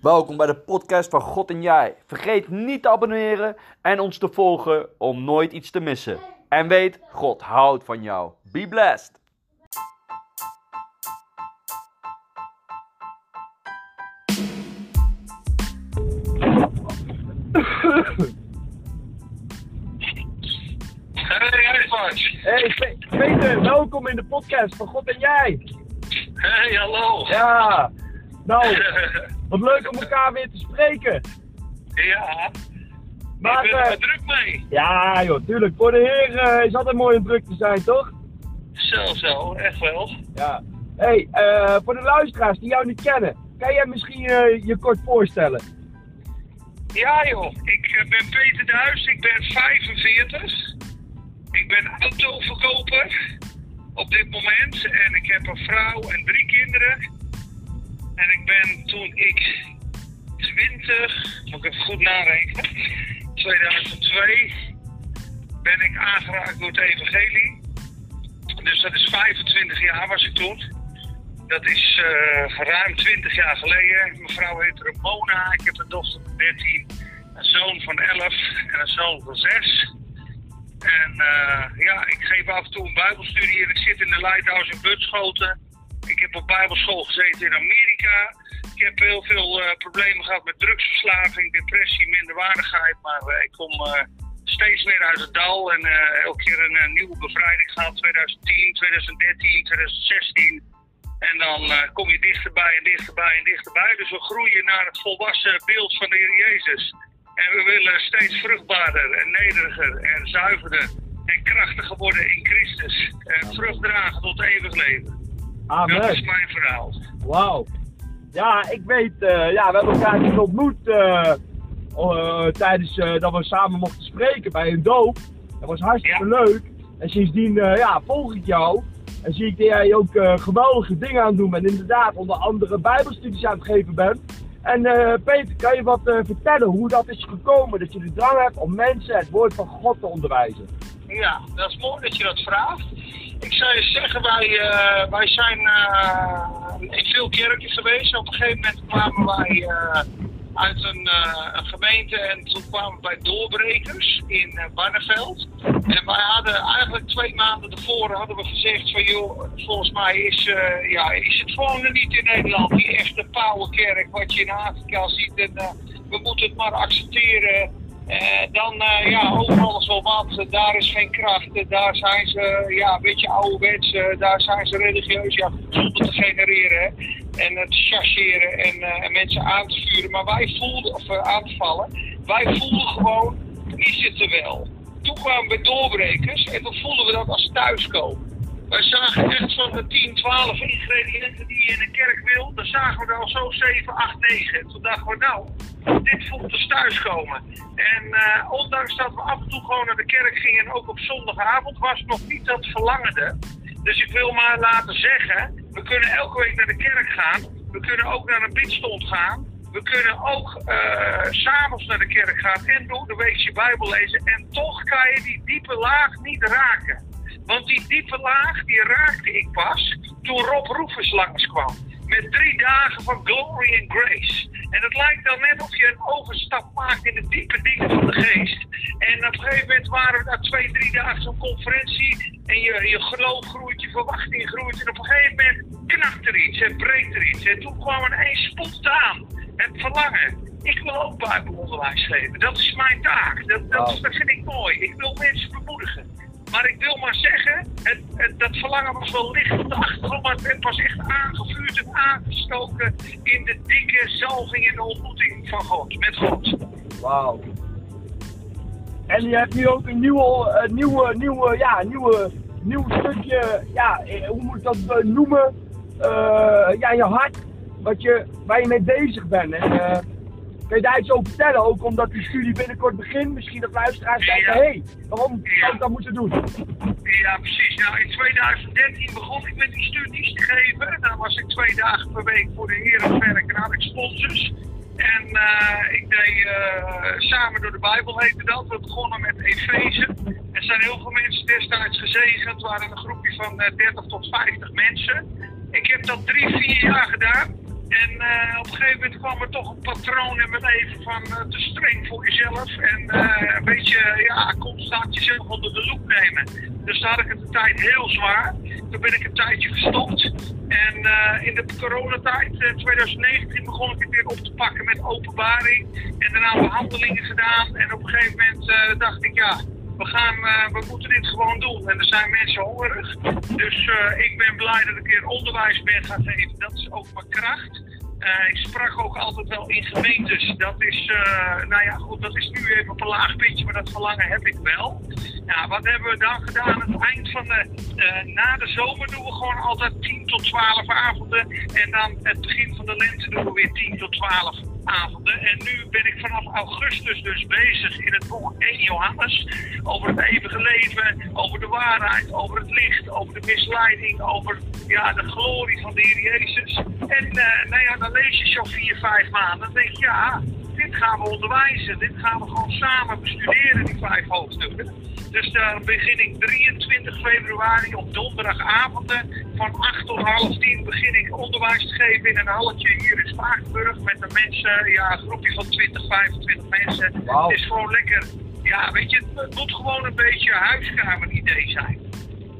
Welkom bij de podcast van God en Jij. Vergeet niet te abonneren en ons te volgen om nooit iets te missen. En weet, God houdt van jou. Be blessed. Hey. Hey Pe- Peter, welkom in de podcast van God en Jij. Hey, hallo. Ja, nou, wat leuk om elkaar weer te spreken. ja, Maar ik ben er eh, druk mee. ja joh, tuurlijk, voor de heer eh, is altijd mooi om druk te zijn, toch? Zo, zo, echt wel. Ja. Hey, eh, voor de luisteraars die jou niet kennen, kan jij misschien je kort voorstellen? Ja, joh. Ik ben Peter Duis, ik ben 45. Ik ben autoverkoper op dit moment. En ik heb een vrouw en drie kinderen. En ik ben toen ik 20, moet ik even goed narekenen, 2002, ben ik aangeraakt door het evangelie. Dus dat is 25 jaar was ik toen. Dat is eh, ruim 20 jaar geleden. Mijn vrouw heet Ramona. Ik heb een dochter van 13, een zoon van 11 en een zoon van 6. En eh, ja, ik geef af en toe een bijbelstudie en ik zit in de Lighthouse in Butschoten. Ik heb op bijbelschool gezeten in Amerika. Ik heb heel veel eh, problemen gehad met drugsverslaving, depressie, minderwaardigheid. Maar eh, ik kom eh, steeds meer uit het dal en elke keer een, nieuwe bevrijding gehad. 2010, 2013, 2016. En dan kom je dichterbij en dichterbij en dichterbij. Dus we groeien naar het volwassen beeld van de Heer Jezus. En we willen steeds vruchtbaarder en nederiger en zuiverder en krachtiger worden in Christus. En vrucht dragen tot eeuwig leven. Dat is Amen. mijn verhaal. Wauw. Ja, ik weet, eh, ja, we hebben elkaar dus ontmoet eh, eh, tijdens dat we samen mochten spreken bij een doop. Dat was hartstikke Ja. leuk. En sindsdien ja, volg ik jou. En zie ik dat jij ook geweldige dingen aan het doen bent. Inderdaad, onder andere bijbelstudies aan het geven bent. En Peter, kan je wat vertellen hoe dat is gekomen? Dat je de drang hebt om mensen het woord van God te onderwijzen. Ja, dat is mooi dat je dat vraagt. Ik zou je zeggen, wij, eh, wij zijn eh, in veel kerken geweest. Op een gegeven moment kwamen wij eh, uit een, eh, een gemeente en toen kwamen we bij Doorbrekers in uh, Barneveld. En wij hadden eigenlijk twee maanden tevoren hadden we gezegd van joh, volgens mij is, eh, ja, is het gewoon niet in Nederland, die echte pauwenkerk wat je in Afrika ziet. En eh, we moeten het maar accepteren. Eh, dan, eh, ja, overal is wel wat. Daar is geen kracht. Daar zijn ze, ja, een beetje ouderwets. eh, daar zijn ze religieus, ja, zonder te genereren. En het chargeren en, en mensen aan te vuren. Maar wij voelden, of aan te vallen. Wij voelden gewoon, is het er wel? Toen kwamen we doorbrekers en toen voelden we dat als thuiskomen. Wij zagen echt van de 10, 12 ingrediënten die je in een kerk wil, dan zagen we er al zo 7, 8, 9. En toen dachten we, nou, dit voelt als thuiskomen. En eh, ondanks dat we af en toe gewoon naar de kerk gingen en ook op zondagavond, was nog niet dat verlangende. Dus ik wil maar laten zeggen, we kunnen elke week naar de kerk gaan. We kunnen ook naar een bidstond gaan. We kunnen ook s s'avonds naar de kerk gaan en door de week je Bijbel lezen. En toch kan je die diepe laag niet raken. Want die diepe laag, die raakte ik pas toen Rob Roefers langskwam. Met drie dagen van glory and grace. En het lijkt dan net of je een overstap maakt in de diepe dingen van de geest. En op een gegeven moment waren we na twee, drie dagen zo'n conferentie. En je, je geloof groeit, je verwachting groeit. En op een gegeven moment knakt er iets en breekt er iets. En toen kwam ineens spontaan het verlangen. Ik wil ook Bijbelonderwijs geven. Dat is mijn taak. Dat, dat, dat vind ik mooi. Ik wil mensen bemoedigen. Maar ik wil maar zeggen, het, het- dat verlangen was wel licht op de achtergrond, maar het pas echt aangevuurd en aangestoken in de dikke zalving en de ontmoeting van God, met God. Wauw. En je hebt nu ook een nieuwe, nieuwe, nieuwe, ja, nieuwe, nieuw stukje, ja, eh, hoe moet ik dat eh, noemen? Eh, ja, je hart, wat je, waar je mee bezig bent. En, kan je daar iets over vertellen? Ook omdat die studie binnenkort begint, misschien dat luisteraars denken, hé, hey, waarom Ja. zou ik dat moeten doen? Ja, precies. Nou, in 2013 begon ik met die studies te geven. Dan was ik twee dagen per week voor de Heer aan het werk en had ik sponsors. En eh, ik deed eh, samen door de Bijbel heette dat. We begonnen met Efeze. Er zijn heel veel mensen destijds gezegend. Het waren een groepje van eh, 30 tot 50 mensen. Ik heb dat drie, vier jaar gedaan. En eh, op een gegeven moment kwam er toch een patroon in mijn leven van eh, te streng voor jezelf. En eh, een beetje, ja, constant jezelf onder de loep nemen. Dus daar had ik het een tijd heel zwaar. Toen ben ik een tijdje gestopt. En in de coronatijd, eh, 2019, begon ik het weer op te pakken met openbaring. En daarna behandelingen gedaan. En op een gegeven moment dacht ik, ja, we, gaan, eh, we moeten dit gewoon doen. En er zijn mensen hongerig. Dus eh, ik ben blij dat ik weer onderwijs ben gaan geven. Dat is ook mijn kracht. Eh, ik sprak ook altijd wel in gemeentes. Dat is, nou ja, goed, dat is nu even op een laag puntje, maar dat verlangen heb ik wel. Ja, wat hebben we dan gedaan? Aan het eind van de, na de zomer doen we gewoon altijd 10 tot 12 avonden. En dan het begin van de lente doen we weer 10 tot 12 En nu ben ik vanaf augustus dus bezig in het boek 1 Johannes. Over het eeuwige leven, over de waarheid, over het licht, over de misleiding, over ja, de glorie van de Heer Jezus. En eh, nou ja, dan lees je zo vier, vijf maanden. Dan denk je, ja, dit gaan we onderwijzen. Dit gaan we gewoon samen bestuderen, die vijf hoofdstukken. Dus daar begin ik 23 februari op donderdagavonden van 8 tot half 10 begin ik onderwijs te geven in een halletje hier in Spakenburg met de mensen, ja, een groepje van 20, 25 mensen. Het is gewoon lekker, ja, weet je, het moet gewoon een beetje huiskamer-idee zijn.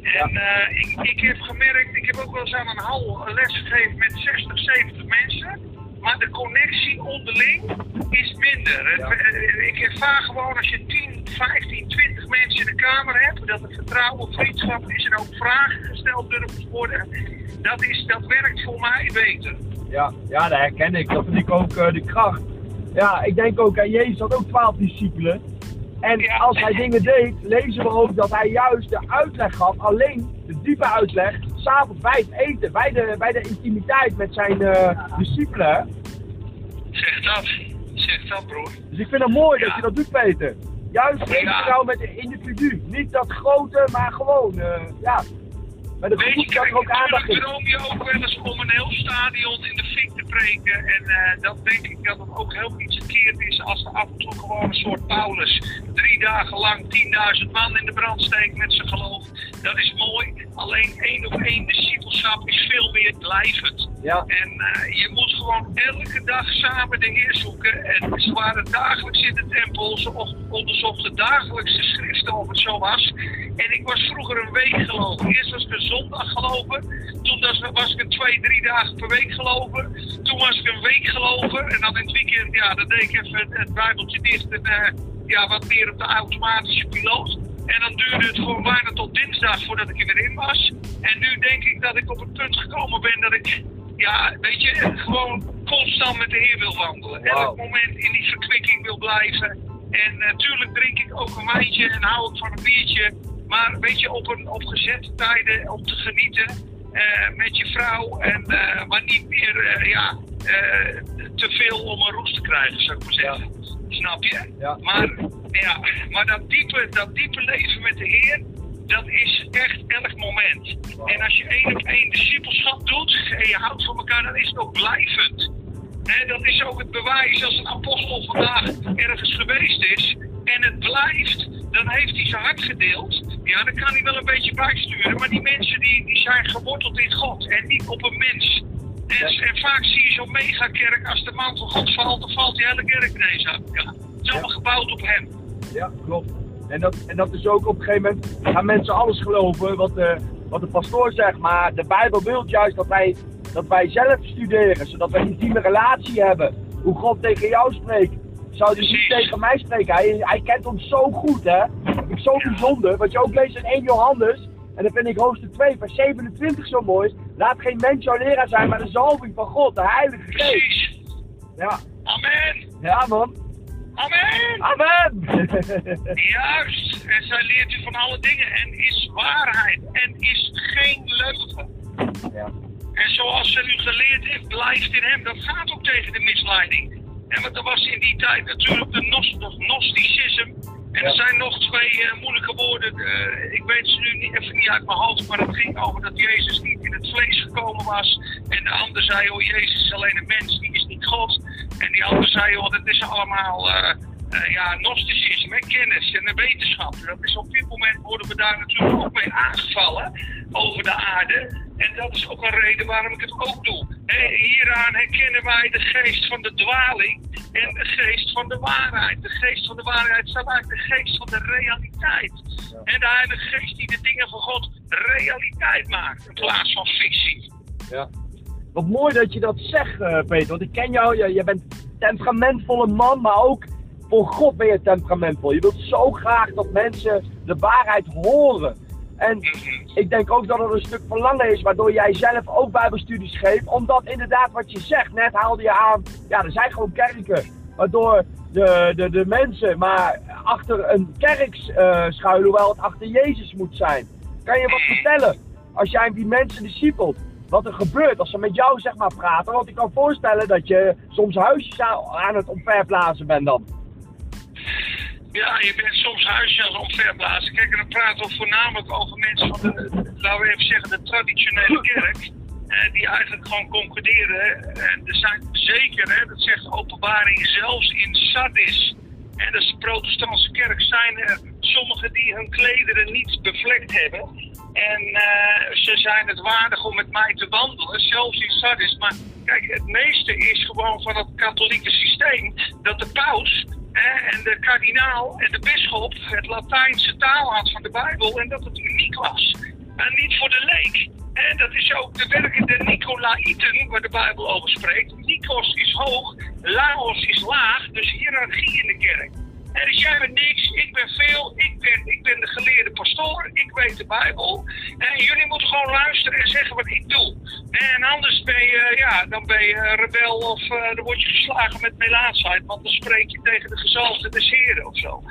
En eh, ik, ik heb gemerkt, ik heb ook wel eens aan een hal les gegeven met 60, 70 mensen. Maar de connectie onderling is minder. Het- Ja. eh, Ik ervaar gewoon als je 10, 15, 20 mensen in de kamer hebt, dat er vertrouwen, vriendschap is en ook vragen gesteld durven worden. Dat, is, dat werkt voor mij beter. Ja, ja, dat herken ik. Dat vind ik ook eh, de kracht. Ja, ik denk ook, aan Jezus had ook twaalf discipelen. En Ja. als hij dingen deed, lezen we ook dat hij juist de uitleg gaf, alleen de diepe uitleg, s'avonds bij het eten, bij de, bij de intimiteit met zijn eh, discipelen. Zeg dat. Zeg dat, broer. Dus ik vind het mooi dat je dat doet, Peter. Juist in vertrouwen met het individu. Niet dat grote, maar gewoon, eh, ja. Met een Weet je, kijk, er ook aandacht is. droom je ook wel eens om een heel stadion in de fik te preken. En eh, dat denk ik dat het ook heel iets is als er af en toe gewoon een soort Paulus drie dagen lang 10.000 man in de brand steekt met zijn geloof. Dat is mooi. Alleen één op één discipelschap is veel meer blijvend. Ja, En eh, je moet gewoon elke dag samen de Heer zoeken. En ze waren dagelijks in de tempel. Ze of- onderzochten dagelijks de schriften of het zo was. En ik was vroeger een week geloven. Eerst was ik een zondag geloven. Toen was, was ik een twee, drie dagen per week geloven. Toen was ik een week geloven. En dan in het weekend, ja, dan deed ik even het, het bijbeltje dicht. En eh, ja, wat meer op de automatische piloot. En dan duurde het gewoon bijna tot dinsdag voordat ik er weer in was. En nu denk ik dat ik op het punt gekomen ben dat ik, ja, weet je, gewoon constant met de Heer wil wandelen. Wauw. Elk moment in die verkwikking wil blijven. En natuurlijk drink ik ook een wijntje en hou ik van een biertje. Maar weet je, op, een, op gezette tijden om te genieten eh, met je vrouw. En, eh, maar niet meer eh, ja, te veel om een roes te krijgen, zou ik maar zeggen. Snap je? Ja. Maar, ja, maar dat, diepe, dat diepe leven met de Heer, dat is echt elk moment. En als je één op één discipelschap doet en je houdt van elkaar, dan is het ook blijvend. Dat is ook het bewijs als een apostel vandaag ergens geweest is en het blijft, dan heeft hij zijn hart gedeeld. Ja, dan kan hij wel een beetje bijsturen, maar die mensen die, die zijn geworteld in God en niet op een mens. En, en vaak zie je zo'n megakerk, als de man van God valt, dan valt die hele kerk ineens uit elkaar. Het is allemaal gebouwd op hem. Ja, klopt. En dat, en dat is ook op een gegeven moment gaan mensen alles geloven wat de, wat de pastoor zegt. Maar de Bijbel wil juist dat wij, dat wij zelf studeren, zodat wij een intieme relatie hebben. Hoe God tegen jou spreekt, zou hij niet tegen mij spreken. Hij, hij kent ons zo goed, hè. Ik zo bijzonder. Wat je ook leest in 1 Johannes, en dan vind ik hoofdstuk 2, vers 27 zo mooi. Laat geen mens jouw leraar zijn, maar de zalving van God, de Heilige Geest. Precies. Ja, Amen. ja man. Amen. Amen. Juist. En zij leert u van alle dingen en is waarheid en is geen leugen. ja. En zoals ze u geleerd heeft, blijft in hem. Dat gaat ook tegen de misleiding. En want er was in die tijd natuurlijk de gnosticisme. En er zijn nog twee eh, moeilijke woorden. eh, ik weet ze nu niet, even niet uit mijn hoofd. Maar het ging over dat Jezus niet in het vlees gekomen was. En de ander zei, oh Jezus is alleen een mens, die is niet God. En die ander zei, oh dat is allemaal eh, ja, gnosticisme, kennis en wetenschap. Dat is op dit moment worden we daar natuurlijk ook mee aangevallen over de aarde. En dat is ook een reden waarom ik het ook doe. Hieraan herkennen wij de geest van de dwaling en de geest van de waarheid. De geest van de waarheid staat uit de geest van de realiteit. En de Heilige Geest die de dingen van God realiteit maakt in plaats van fictie. Ja. Wat mooi dat je dat zegt, eh, Peter. Want ik ken jou, je, je bent een temperamentvolle man, maar ook voor God ben je temperamentvol. Je wilt zo graag dat mensen de waarheid horen. En ik denk ook dat er een stuk verlangen is waardoor jij zelf ook bijbelstudies geeft. Omdat inderdaad wat je zegt, net haalde je aan, ja er zijn gewoon kerken. Waardoor de, de, de mensen maar achter een kerk eh, schuilen, hoewel het achter Jezus moet zijn. Kan je wat vertellen als jij die mensen discipelt? Wat er gebeurt als ze met jou zeg maar praten. Want ik kan voorstellen dat je soms huisjes aan het omverblazen bent dan. Ja, je bent soms huisjes omverblazen. Kijk, en dan praten we voornamelijk over mensen van de, laten we even zeggen, de traditionele kerk. Eh, die eigenlijk gewoon concorderen. En er zijn zeker, hè, dat zegt de openbaring, zelfs in Sardis. En dat is de protestantse kerk, zijn er sommigen die hun klederen niet bevlekt hebben. En eh, ze zijn het waardig om met mij te wandelen, zelfs in Sardis. Maar kijk, het meeste is gewoon van het katholieke systeem dat de paus en de kardinaal en de bisschop het Latijnse taal had van de Bijbel en dat het uniek was. En niet voor de leek. En dat is ook de werkende Nicolaïten, waar de Bijbel over spreekt. Nikos is hoog, Laos is laag, dus hiërarchie in de kerk. En dus jij bent niks, ik ben veel, ik ben, ik ben de geleerde pastoor, ik weet de Bijbel. En jullie moeten gewoon luisteren en zeggen wat ik doe. En anders ben je, ja, dan ben je rebel of uh, dan word je geslagen met melaatsheid, want dan spreek je tegen de gezalfde des heren of zo.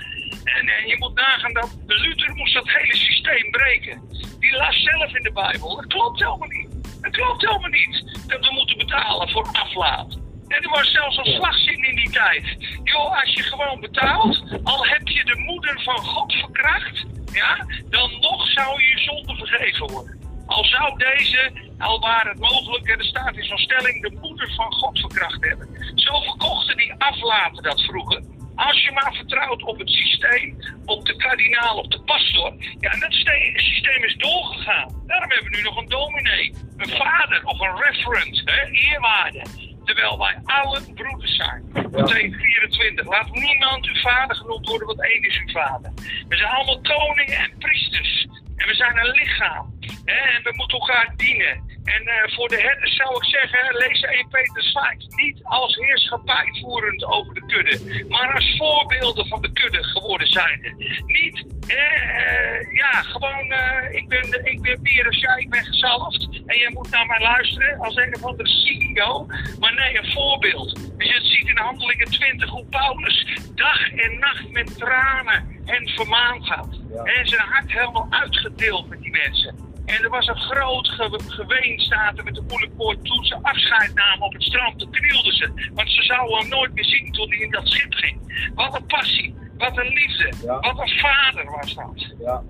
En, en je moet nagaan dat Luther moest dat hele systeem breken. Die las zelf in de Bijbel, dat klopt helemaal niet. Het klopt helemaal niet dat we moeten betalen voor aflaat. En er was zelfs een slagzin in die tijd. Joh, als je gewoon betaalt, al heb je de moeder van God verkracht, ja, dan nog zou je zonde vergeven worden. Al zou deze, al waar het mogelijk, en er staat in zo'n stelling, de moeder van God verkracht hebben. Zo verkochten die aflaten dat vroeger. Als je maar vertrouwt op het systeem, op de kardinaal, op de pastor. Ja, en dat systeem is doorgegaan. Daarom hebben we nu nog een dominee, een vader of een referent, hè, eerwaarde. Terwijl wij allen broeders zijn. Meteen 24. Laat niemand uw vader genoemd worden, want één is uw vader. We zijn allemaal koningen en priesters. En we zijn een lichaam. En we moeten elkaar dienen. En uh, voor de herders zou ik zeggen, lees 1 Peter 5. Niet als heerschappij voerend over de kudde, maar als voorbeelden van de kudde geworden zijnde. Niet, uh, ja, gewoon, uh, ik, ben, ik ben meer als jij, ik ben gezalfd. En je moet naar mij luisteren als een of andere CEO. Maar nee, een voorbeeld. Dus je ziet in Handelingen 20 hoe Paulus dag en nacht met tranen hen vermaand had. Ja. En zijn hart helemaal uitgedeeld met die mensen. En er was een groot ge geween staat er met de moeilijkpoort toen ze afscheid namen op het strand. Toen knielden ze. Want ze zouden hem nooit meer zien toen hij in dat schip ging. Wat een passie. Wat een liefde. Ja. Wat een vader was dat. Ja.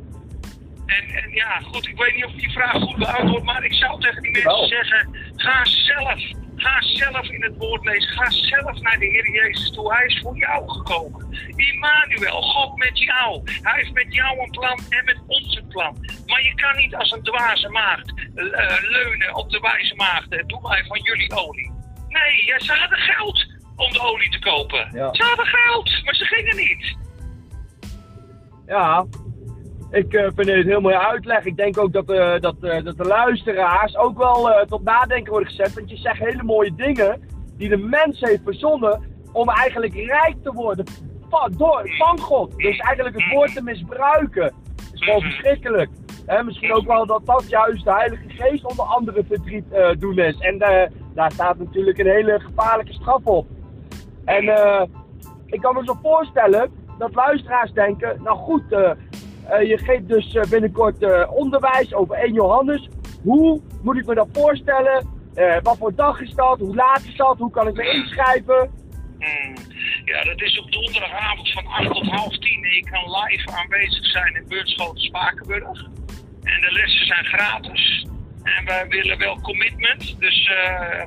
En, en ja, goed, ik weet niet of die vraag goed beantwoord, maar ik zou tegen die mensen zeggen, ga zelf, ga zelf in het woord lezen. Ga zelf naar de Heer Jezus toe. Hij is voor jou gekomen. Immanuel, God met jou. Hij heeft met jou een plan en met ons een plan. Maar je kan niet als een dwaze maagd uh, leunen op de wijze maagden. Doe wij van jullie olie. Nee, ze hadden geld om de olie te kopen. Ja. Ze hadden geld, maar ze gingen niet. Ja, ik uh, vind het heel mooi uitleg. Ik denk ook dat, uh, dat, uh, dat de luisteraars ook wel tot nadenken worden gezet. Want je zegt hele mooie dingen die de mens heeft verzonnen om eigenlijk rijk te worden van, door, van God. Dus eigenlijk het woord te misbruiken. is gewoon verschrikkelijk. Misschien ook wel dat dat juist de Heilige Geest onder andere verdriet doen is. En daar staat natuurlijk een hele gevaarlijke straf op. En ik kan me zo voorstellen dat luisteraars denken, nou goed, je geeft dus uh, binnenkort uh, onderwijs over 1 Johannes. Hoe moet ik me dat voorstellen? wat voor dag is dat? Hoe laat is dat? Hoe kan ik me inschrijven? Hmm. Ja, dat is op donderdagavond van 8 tot half 10. En je kan live aanwezig zijn in Beurtschoten Spakenburg. En de lessen zijn gratis. En wij willen wel commitment. Dus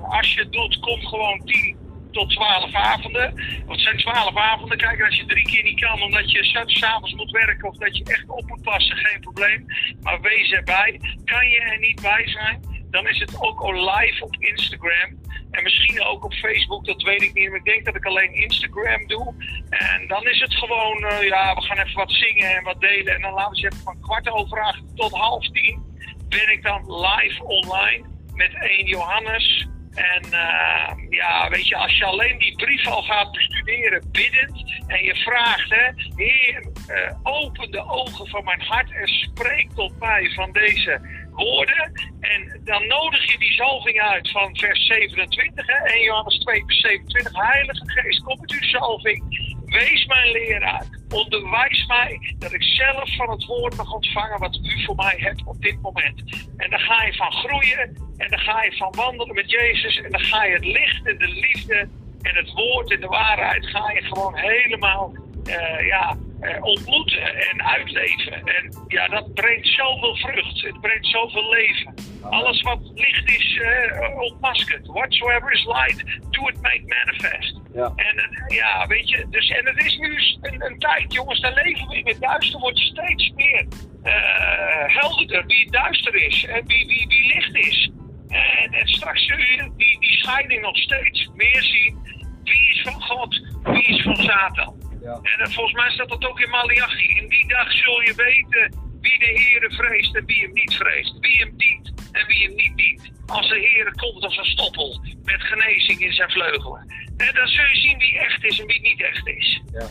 als je doet, kom gewoon 10 tot 12 avonden. Het zijn 12 avonden. Kijk, als je drie keer niet kan omdat je s'avonds moet werken of dat je echt op moet passen, geen probleem. Maar wees erbij. Kan je er niet bij zijn? dan is het ook al live op Instagram. En misschien ook op Facebook, dat weet ik niet. Maar ik denk dat ik alleen Instagram doe. En dan is het gewoon, eh, ja, we gaan even wat zingen en wat delen. En dan laten we zeggen van kwart over acht tot half tien ben ik dan live online met 1 Johannes. En uh, ja, weet je, als je alleen die brief al gaat bestuderen, biddend, en je vraagt, hè, Heer, uh, open de ogen van mijn hart en spreek tot mij van deze woorden. En dan nodig je die zalving uit van vers 27, hè, 1 Johannes 2, vers 27. Heilige Geest, kom met uw zalving. Wees mijn leraar. Onderwijs mij dat ik zelf van het woord mag ontvangen wat u voor mij hebt op dit moment. En dan ga je van groeien en dan ga je van wandelen met Jezus en dan ga je het licht en de liefde en het woord en de waarheid ga je gewoon helemaal uh, ja, ontmoeten en uitleven. En ja, dat brengt zoveel vrucht. Het brengt zoveel leven. Alles wat licht is, uh, ontmaskert. Whatsoever is light, do it make manifest. Ja. En ja, weet je, dus, en het is nu een, een tijd, jongens, daar leven we in het duister, wordt steeds meer helderder wie duister is en wie, wie, wie licht is. En, en straks zul je die, die scheiding nog steeds meer zien. Wie is van God, wie is van Satan. Ja. En uh, volgens mij staat dat ook in Malachi. In die dag zul je weten wie de Heere vreest en wie hem niet vreest. Wie hem dient en wie hem niet dient. Als de Heere komt als een stoppel met genezing in zijn vleugelen. En dan zul je zien wie echt is en wie niet echt is. Ja.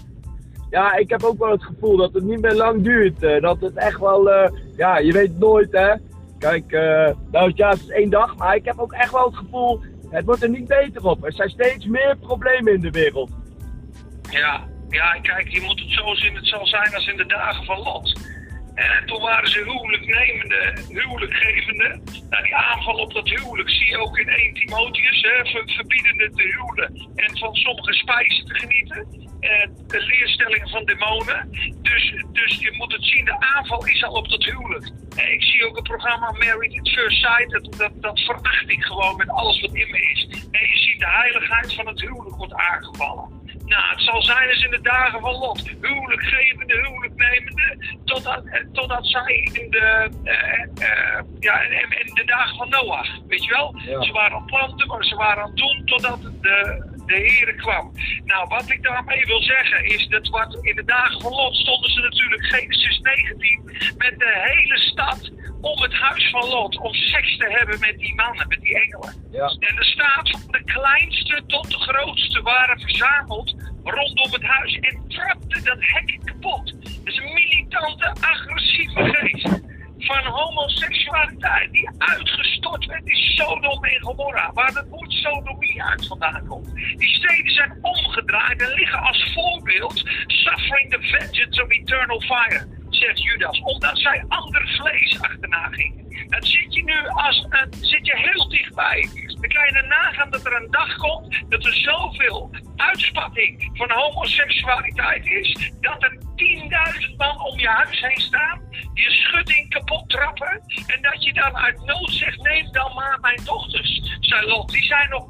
Ja, ik heb ook wel het gevoel dat het niet meer lang duurt. Uh, dat het echt wel, uh, ja, je weet nooit hè. Kijk, uh, nou ja, het is één dag, maar ik heb ook echt wel het gevoel, het wordt er niet beter op. Er zijn steeds meer problemen in de wereld. Ja, ja, kijk, je moet het zo zien, het zal zijn als in de dagen van Lot. En toen waren ze huwelijknemende, huwelijkgevende. Nou, die aanval op dat huwelijk zie je ook in 1 Timotheus. Hè, ver, verbiedende te huwelen en van sommige spijzen te genieten. En de leerstellingen van demonen. Dus, dus je moet het zien, de aanval is al op dat huwelijk. En ik zie ook het programma Married at First Sight. Dat, dat, dat veracht ik gewoon met alles wat in me is. En je ziet de heiligheid van het huwelijk wordt aangevallen. Nou, het zal zijn als in de dagen van Lot. Huwelijkgevende, huwelijknemende. Totdat, totdat zij in de, uh, uh, ja, in, in, de dagen van Noach. Weet je wel? Ja. Ze waren aan het planten, maar ze waren aan het doen totdat de, de Heer kwam. Nou, wat ik daarmee wil zeggen is dat wat in de dagen van Lot stonden ze natuurlijk Genesis 19 met de hele stad om het huis van Lot, om seks te hebben met die mannen, met die engelen. Ja. En er staat van de kleinste tot de grootste waren verzameld rondom het huis en trapte dat hek kapot. Dat is een militante, agressieve geest van homoseksualiteit die uitgestort werd in Sodom en Gomorra, waar het woord sodomie uit vandaan komt. Die steden zijn omgedraaid en liggen als voorbeeld suffering the vengeance of eternal fire, zegt Judas, omdat zij ander vlees achterna gingen. Dat zit je nu als, uh, zit je heel dichtbij. Dan kan je nagaan dat er een dag komt dat er zoveel uitspatting van homoseksualiteit is, dat er 10.000 man om je huis heen staan, je schutting kapot trappen, en dat je dan uit nood zegt, neem dan maar mijn dochters, zei Lot, die zijn nog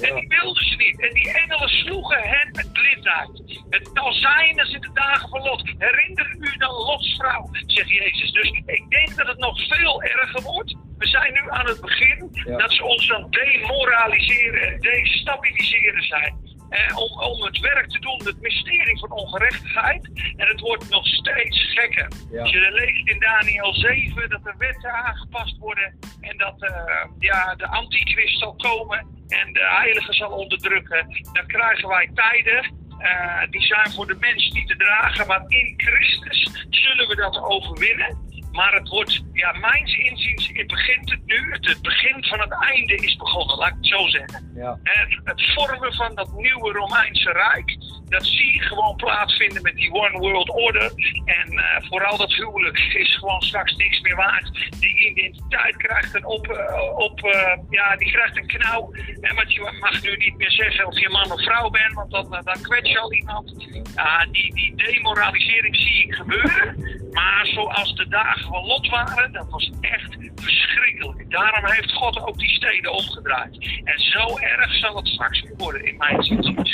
En die wilden ze niet. En die engelen sloegen hen met blindheid. Het zal zijn als in de dagen van Lot. Herinner u dan Lots vrouw, zegt Jezus. Dus ik denk dat het nog veel erger wordt. We zijn nu aan het begin ja. dat ze ons dan demoraliseren, destabiliseren zijn. Eh, om, om het werk te doen, het mysterie van ongerechtigheid. En het wordt nog steeds gekker. Ja. Als je leest in Daniel 7 dat de wetten aangepast worden en dat uh, ja, de antichrist zal komen en de heilige zal onderdrukken, dan krijgen wij tijden. Uh, die zijn voor de mens niet te dragen, maar in Christus zullen we dat overwinnen. Maar het wordt, ja, mijns inziens het begint het nu. Het, het, begin van het einde is begonnen, laat ik het zo zeggen. Ja. En het vormen van dat nieuwe Romeinse Rijk, dat zie je gewoon plaatsvinden met die One World Order. En uh, vooral dat huwelijk is gewoon straks niks meer waard. Die identiteit krijgt een op, uh, op uh, ja, die krijgt een knauw. En want je mag nu niet meer zeggen of je man of vrouw bent, want dan, dan kwets je al iemand. Ja, die, die demoralisering zie ik gebeuren. Maar zoals de dagen van Lot waren, dat was echt verschrikkelijk. Daarom heeft God ook die steden omgedraaid. En zo erg zal het straks worden, in mijn zin.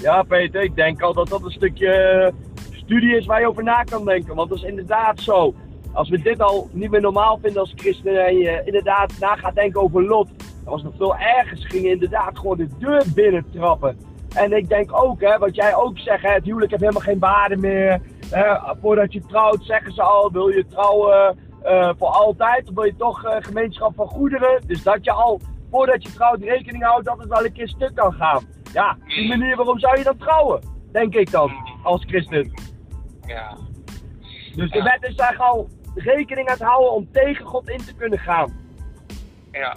Ja, Peter, ik denk al dat dat een stukje studie is waar je over na kan denken. Want dat is inderdaad zo. Als we dit al niet meer normaal vinden als christenen en je inderdaad na gaat denken over Lot, dan was nog veel erger. Ze gingen inderdaad gewoon de deur binnen trappen. En ik denk ook, hè, wat jij ook zegt, hè, het huwelijk heeft helemaal geen waarde meer. Hè, voordat je trouwt, zeggen ze al, wil je trouwen eh, voor altijd, of wil je toch eh, gemeenschap van goederen. Dus dat je al, voordat je trouwt, rekening houdt dat het wel een keer stuk kan gaan. Ja, die manier waarom zou je dan trouwen? Denk ik dan, als christen. Ja. Dus de Ja. wet is daar al rekening aan het houden om tegen God in te kunnen gaan. Ja.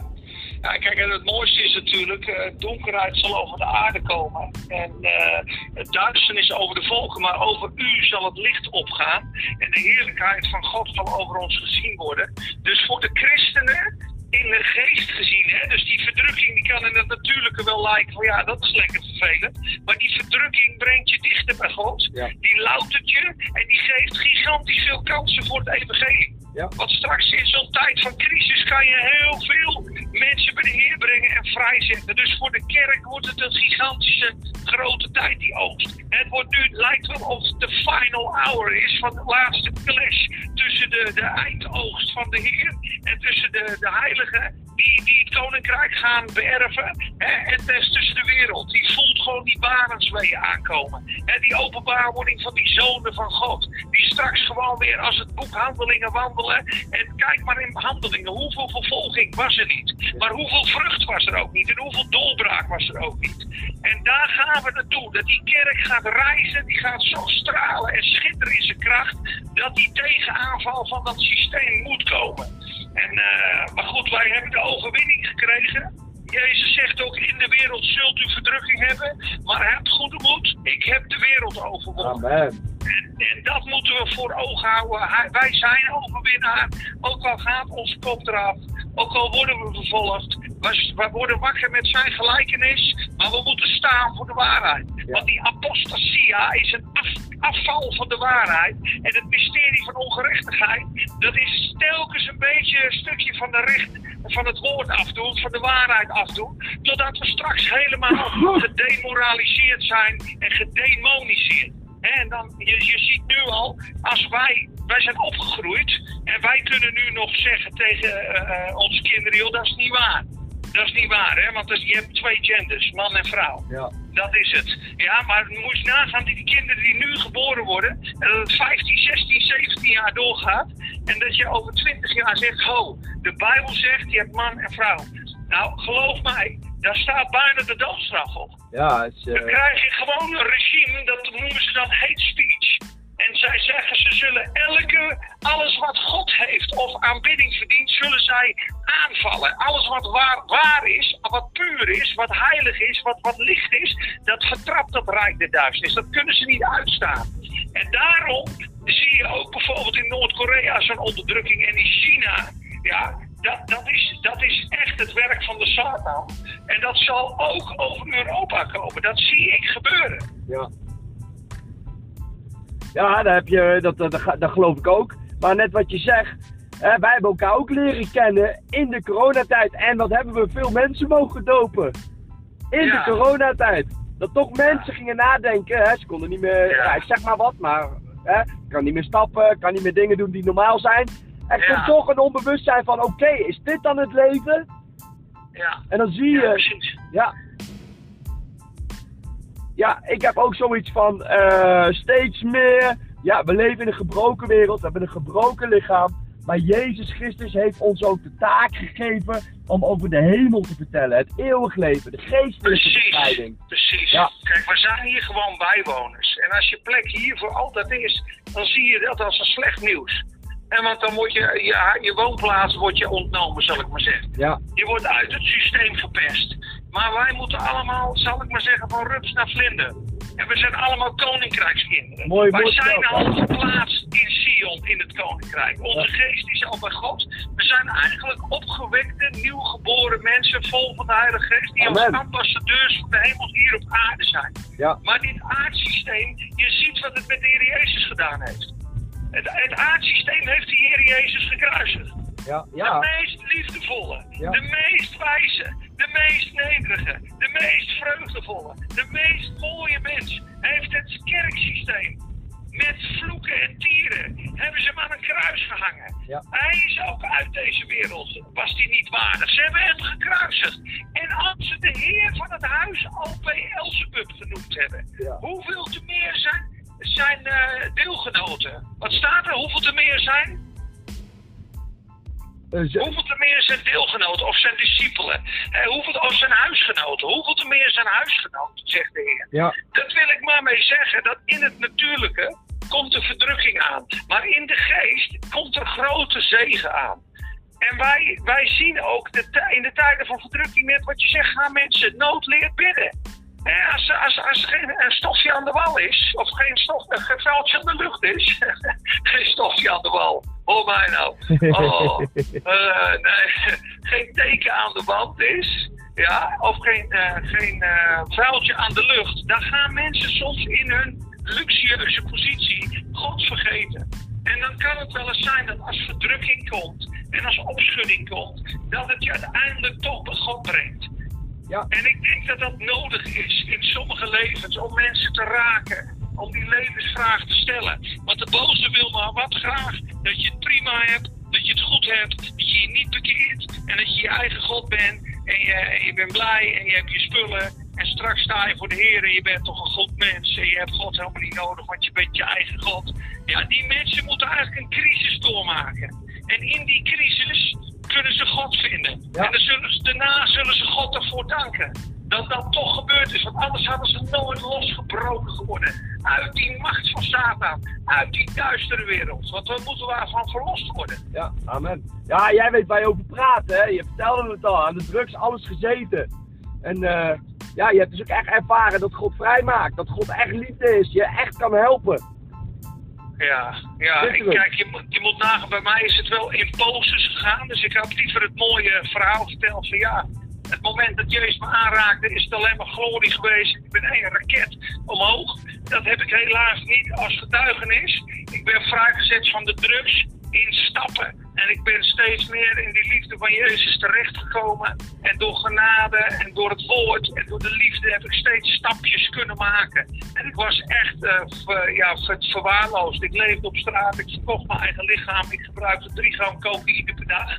Ja, kijk, en het mooiste is natuurlijk, eh, donkerheid zal over de aarde komen. En eh, duisternis over de volken, maar over u zal het licht opgaan. En de heerlijkheid van God zal over ons gezien worden. Dus voor de christenen, in de geest gezien, hè, dus die verdrukking die kan in het natuurlijke wel lijken van ja, dat is lekker vervelend. Maar die verdrukking brengt je dichter bij God. Ja. Die loutert je en die geeft gigantisch veel kansen voor het evangelie. Ja. Want straks in zo'n tijd van crisis kan je heel veel mensen bij de Heer brengen en vrijzetten. Dus voor de kerk wordt het een gigantische grote tijd, die oogst. Het wordt nu, lijkt wel of het de final hour is van de laatste clash tussen de, de eindoogst van de Heer en tussen de, de heiligen die, die het koninkrijk gaan beërven. Hè, en des tussen de wereld. Die voelt gewoon die barensweeën aankomen. Hè, die openbaarwording van die zonen van God. Die straks gewoon weer als het boek Handelingen wandelen. En kijk maar in Handelingen, hoeveel vervolging was er niet. Maar hoeveel vrucht was er ook niet. En hoeveel doorbraak was er ook niet. En daar gaan we naartoe. Dat die kerk gaat reizen. Die gaat zo stralen en schitteren in zijn kracht. Dat die tegenaanval van dat systeem moet komen. En, eh, maar goed, wij hebben de overwinning gekregen. Jezus zegt ook, in de wereld zult u verdrukking hebben, maar heb goede moed. Ik heb de wereld overwonnen. Amen. En, en dat moeten we voor ogen houden. Hij- wij zijn overwinnaar, ook al gaat ons kop eraf. Ook al worden we vervolgd. We, we worden wakker met zijn gelijkenis, maar we moeten staan voor de waarheid. Want die apostasia is een af- afval van de waarheid. En het mysterie van ongerechtigheid, dat is telkens een beetje een stukje van de recht van het woord afdoen, van de waarheid afdoen, totdat we straks helemaal gedemoraliseerd zijn en gedemoniseerd. En dan, je, je ziet nu al, als wij, wij zijn opgegroeid en wij kunnen nu nog zeggen tegen eh, eh, onze kinderen, joh, dat is niet waar. Dat is niet waar, hè? want je hebt twee genders, man en vrouw. Ja. Dat is het. Ja, maar moet je nagaan, die, die kinderen die nu geboren worden, en dat het 15, 16, 17 jaar doorgaat, en dat je over 20 jaar zegt, ho, de Bijbel zegt, je hebt man en vrouw. Nou, geloof mij, daar staat bijna de doodstraf op. Ja, het is, Dan eh, krijg je gewoon een regime, dat noemen ze dan hate speech. En zij zeggen, ze zullen elke, alles wat God heeft of aanbidding verdient, zullen zij aanvallen. Alles wat waar, waar is, wat puur is, wat heilig is, wat, wat licht is, dat vertrapt dat rijk de duisternis. Dat kunnen ze niet uitstaan. En daarom zie je ook bijvoorbeeld in Noord-Korea zo'n onderdrukking en in China. Ja, dat, dat, is, dat is echt het werk van de Satan. En dat zal ook over Europa komen. Dat zie ik gebeuren. ja. Ja, daar heb je, dat, dat, dat, dat geloof ik ook. Maar net wat je zegt, hè, wij hebben elkaar ook leren kennen in de coronatijd. En wat hebben we veel mensen mogen dopen. In Ja. de coronatijd. Dat toch mensen gingen nadenken. Hè, ze konden niet meer, Ja. ja. ik zeg maar wat, maar hè, kan niet meer stappen, kan niet meer dingen doen die normaal zijn. Er komt toch een onbewustzijn van, oké, is dit dan het leven? Ja, En dan zie ja je, precies. ja. Ja, ik heb ook zoiets van eh, steeds meer. Ja, we leven in een gebroken wereld, we hebben een gebroken lichaam. Maar Jezus Christus heeft ons ook de taak gegeven om over de hemel te vertellen. Het eeuwig leven, de geestelijke Precies, bevrijding. precies. Ja. Kijk, we zijn hier gewoon bijwoners. En als je plek hier voor altijd is, dan zie je dat als een slecht nieuws. En want dan wordt je, je, je woonplaats wordt je ontnomen, zal ik maar zeggen. Ja, Je wordt uit het systeem verpest. Maar wij moeten allemaal, zal ik maar zeggen, van rups naar vlinder. En we zijn allemaal koninkrijkskinderen. Mooi wij zijn al geplaatst in Sion, in het koninkrijk. Onze geest is al bij God. We zijn eigenlijk opgewekte, nieuwgeboren mensen, vol van de Heilige Geest, die als ambassadeurs van de hemel hier op aarde zijn. ja, Maar dit aardsysteem, je ziet wat het met de Heer Jezus gedaan heeft. Het, het aardsysteem heeft de Heer Jezus gekruisigd. ja, De ja. meest liefdevolle, de meest wijze, de meest nederige, de meest vreugdevolle, de meest mooie mens heeft het kerksysteem met vloeken en tieren hebben ze hem aan een kruis gehangen. Ja. Hij is ook uit deze wereld, was hij niet waardig. Ze hebben hem gekruisigd. En als ze de heer van het huis O.P. Elsebub genoemd hebben, Ja. hoeveel te meer zijn, zijn eh, deelgenoten? Wat staat er? Hoeveel te meer zijn? Eh, Hoeveel te meer zijn deelgenoten of zijn discipelen? Eh, hoeveel, of zijn huisgenoten? Hoeveel te meer zijn huisgenoten, zegt de Heer. ja. Dat wil ik maar mee zeggen, dat in het natuurlijke komt de verdrukking aan. Maar in de geest komt er grote zegen aan. En wij, wij zien ook de, in de tijden van verdrukking, net wat je zegt, gaan mensen nood leert bidden. En als, als, als er geen een stofje aan de wal is, of geen, stof, een geen vuiltje aan de lucht is, geen stofje aan de wal. Hoor mij nou. Oh, eh, nee, geen teken aan de wand is, ja, of geen, eh, geen eh, vuiltje aan de lucht, dan gaan mensen soms in hun luxueuze positie God vergeten. En dan kan het wel eens zijn dat als verdrukking komt en als opschudding komt, dat het je uiteindelijk toch bij God brengt. Ja. En ik denk dat dat nodig is in sommige levens om mensen te raken. Om die levensvraag te stellen. Want de boze wil maar wat graag. Dat je het prima hebt, dat je het goed hebt, dat je je niet bekeert. En dat je je eigen God bent. En je, en je bent blij en je hebt je spullen. En straks sta je voor de Heer en je bent toch een goed mens. En je hebt God helemaal niet nodig, want je bent je eigen God. Ja, die mensen moeten eigenlijk een crisis doormaken. En in die crisis kunnen ze God vinden. Ja. En dan zullen ze, daarna zullen ze God ervoor danken. Dat dat toch gebeurd is. Want anders hadden ze nooit losgebroken geworden. Uit die macht van Satan. Uit die duistere wereld. Want we moeten waarvan verlost worden. Ja, amen. Ja, jij weet waar je over praat, hè? Je vertelde het al, aan de drugs alles gezeten. En eh, ja, je hebt dus ook echt ervaren dat God vrijmaakt. Dat God echt liefde is, je echt kan helpen. Ja, ja. Ik, kijk, je, moet- je moet nagaan, bij mij is het wel in poses gegaan. Dus ik had liever het mooie verhaal verteld van ja. Het moment dat Jezus me aanraakte, is het alleen maar glorie geweest. Ik ben één raket omhoog. Dat heb ik helaas niet als getuigenis. Ik ben vrijgezet van de drugs in stappen. En ik ben steeds meer in die liefde van Jezus terechtgekomen. En door genade en door het woord en door de liefde heb ik steeds stapjes kunnen maken. En ik was echt eh, ja, ver- verwaarloosd. Ik leefde op straat, ik verkocht mijn eigen lichaam. Ik gebruikte drie gram cocaïne per dag.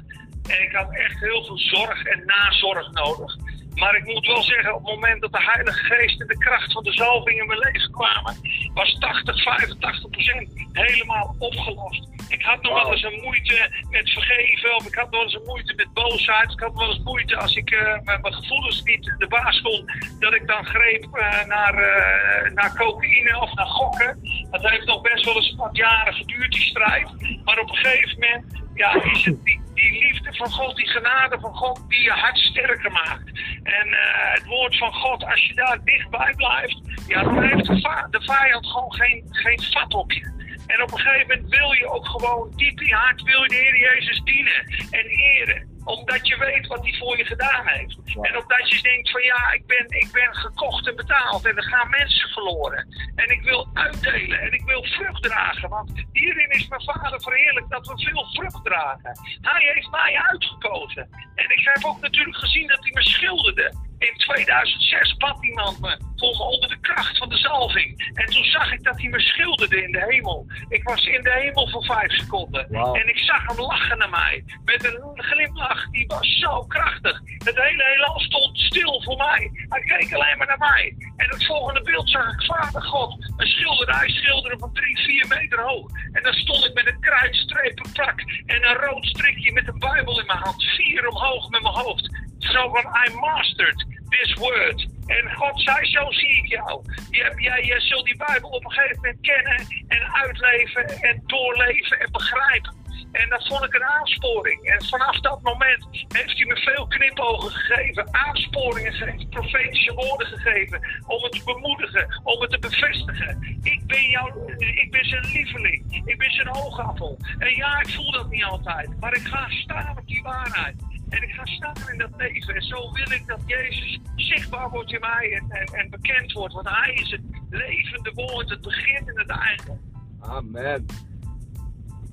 En ik had echt heel veel zorg en nazorg nodig. Maar ik moet wel zeggen, op het moment dat de Heilige Geest en de kracht van de zalving in mijn leven kwamen, was 80, 85 procent helemaal opgelost. Ik had nog wel eens een moeite met vergeven, of ik had nog wel eens een moeite met boosheid. Ik had nog wel eens moeite als ik eh, met mijn gevoelens niet de baas kon, dat ik dan greep eh, naar, eh, naar cocaïne of naar gokken. Dat heeft nog best wel eens wat jaren geduurd, die strijd. Maar op een gegeven moment ja, is het die, die liefde van God, die genade van God, die je hart sterker maakt. En eh, het woord van God, als je daar dichtbij blijft, ja, dan heeft de, de vijand gewoon geen, geen vat op je. En op een gegeven moment wil je ook gewoon diep in je hart, wil je de Heer Jezus dienen en eren omdat je weet wat hij voor je gedaan heeft. En omdat je denkt van ja, ik ben, ik ben gekocht en betaald en er gaan mensen verloren. En ik wil uitdelen en ik wil vrucht dragen. Want hierin is mijn vader verheerlijk dat we veel vrucht dragen. Hij heeft mij uitgekozen. En ik heb ook natuurlijk gezien dat hij me schilderde. In 2006 bad iemand me voor me onder de kracht van de zalving. En toen zag ik dat hij me schilderde in de hemel. Ik was in de hemel voor vijf seconden. En ik zag hem lachen naar mij. Met een glimlach, die was zo krachtig. Het hele heelal stond stil voor mij. Hij keek alleen maar naar mij. En het volgende beeld zag ik Vader God. Een schilderij schilderen van drie, vier meter hoog. En dan stond ik met een kruidstrepen pak en een rood strikje met een bijbel in mijn hand. Vier omhoog met mijn hoofd. Zo van, I mastered this word. En God zei, zo zie ik jou. Hebt- jij, jij zult die Bijbel op een gegeven moment kennen en uitleven en doorleven en begrijpen. En dat vond ik een aansporing. En vanaf dat moment heeft hij me veel knipogen gegeven, aansporingen gegeven, profetische woorden gegeven. Om het te bemoedigen, om het te bevestigen. Ik ben, jou, ik ben zijn lieveling. Ik ben zijn oogappel. En ja, ik voel dat niet altijd. Maar ik ga staan op die waarheid. En ik ga staan in dat leven. En zo wil ik dat Jezus zichtbaar wordt in mij en, en, en bekend wordt. Want hij is het levende woord, het begin en het einde. Amen.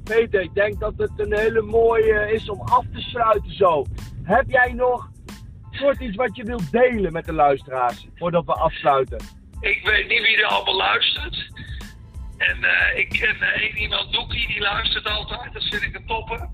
Peter, ik denk dat het een hele mooie is om af te sluiten zo. Heb jij nog soort iets wat je wilt delen met de luisteraars voordat we afsluiten? Ik weet niet wie er allemaal luistert. En eh, ik ken eh, één iemand, Doekie, die luistert altijd. Dat vind ik een topper.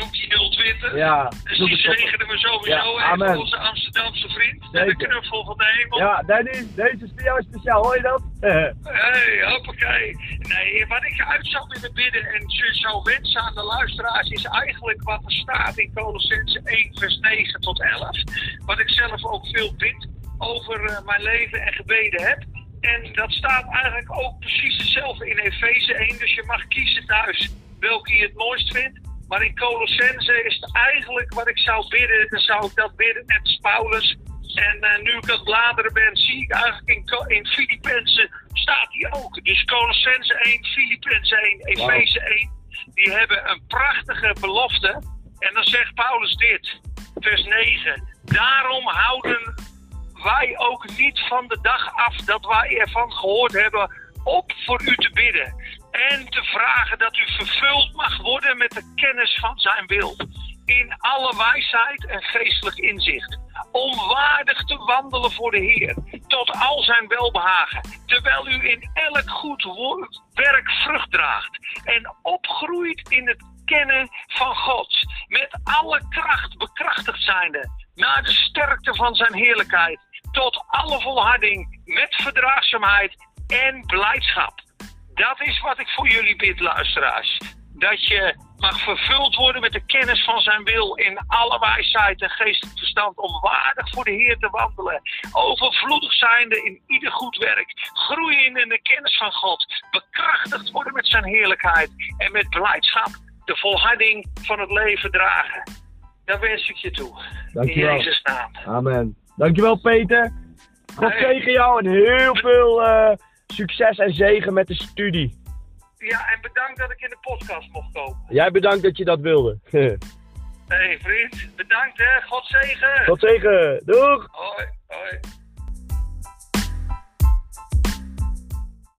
Doekie 020. Ja, Dus die zegenen me sowieso Ja, even, onze Amsterdamse vriend. Met Zeker. een knuffel van de hemel. Ja, Dennis, deze is voor jou speciaal, hoor je dat? Hey, hoppakee. Nee, wat ik uit zou willen bidden en zou wensen aan de luisteraars is eigenlijk wat er staat in Colossense 1 vers 9 tot 11. Wat ik zelf ook veel bid over eh, mijn leven en gebeden heb. En dat staat eigenlijk ook precies hetzelfde in Efeze 1. Dus je mag kiezen thuis welke je het mooist vindt. Maar in Colossense is het eigenlijk wat ik zou bidden. Dan zou ik dat bidden als Paulus. En eh, nu ik aan het bladeren ben, zie ik eigenlijk in, in Filippenzen staat die ook. Dus Colossense 1, Filippenzen 1, Efeze 1. Die hebben een prachtige belofte. En dan zegt Paulus dit, vers 9. Daarom houden wij ook niet van de dag af dat wij ervan gehoord hebben op voor u te bidden. En te vragen dat u vervuld mag worden met de kennis van zijn wil. In alle wijsheid en geestelijk inzicht. Om waardig te wandelen voor de Heer. Tot al zijn welbehagen. Terwijl u in elk goed werk vrucht draagt. En opgroeit in het kennen van God. Met alle kracht bekrachtigd zijnde. Naar de sterkte van zijn heerlijkheid. Tot alle volharding met verdraagzaamheid en blijdschap. Dat is wat ik voor jullie bid, luisteraars. Dat je mag vervuld worden met de kennis van zijn wil in alle wijsheid en geestelijk verstand om waardig voor de Heer te wandelen. Overvloedig zijnde in ieder goed werk. Groeien in de kennis van God. Bekrachtigd worden met zijn heerlijkheid. En met blijdschap de volharding van het leven dragen. Dat wens ik je toe. In Dankjewel. Jezus' naam. Amen. Dankjewel Peter. God Hey. zegen jou en heel veel eh, succes en zegen met de studie. Ja, en bedankt dat ik in de podcast mocht komen. Jij bedankt dat je dat wilde. Hey, vriend, bedankt hè. God zegen. God zegen. Doeg! Hoi.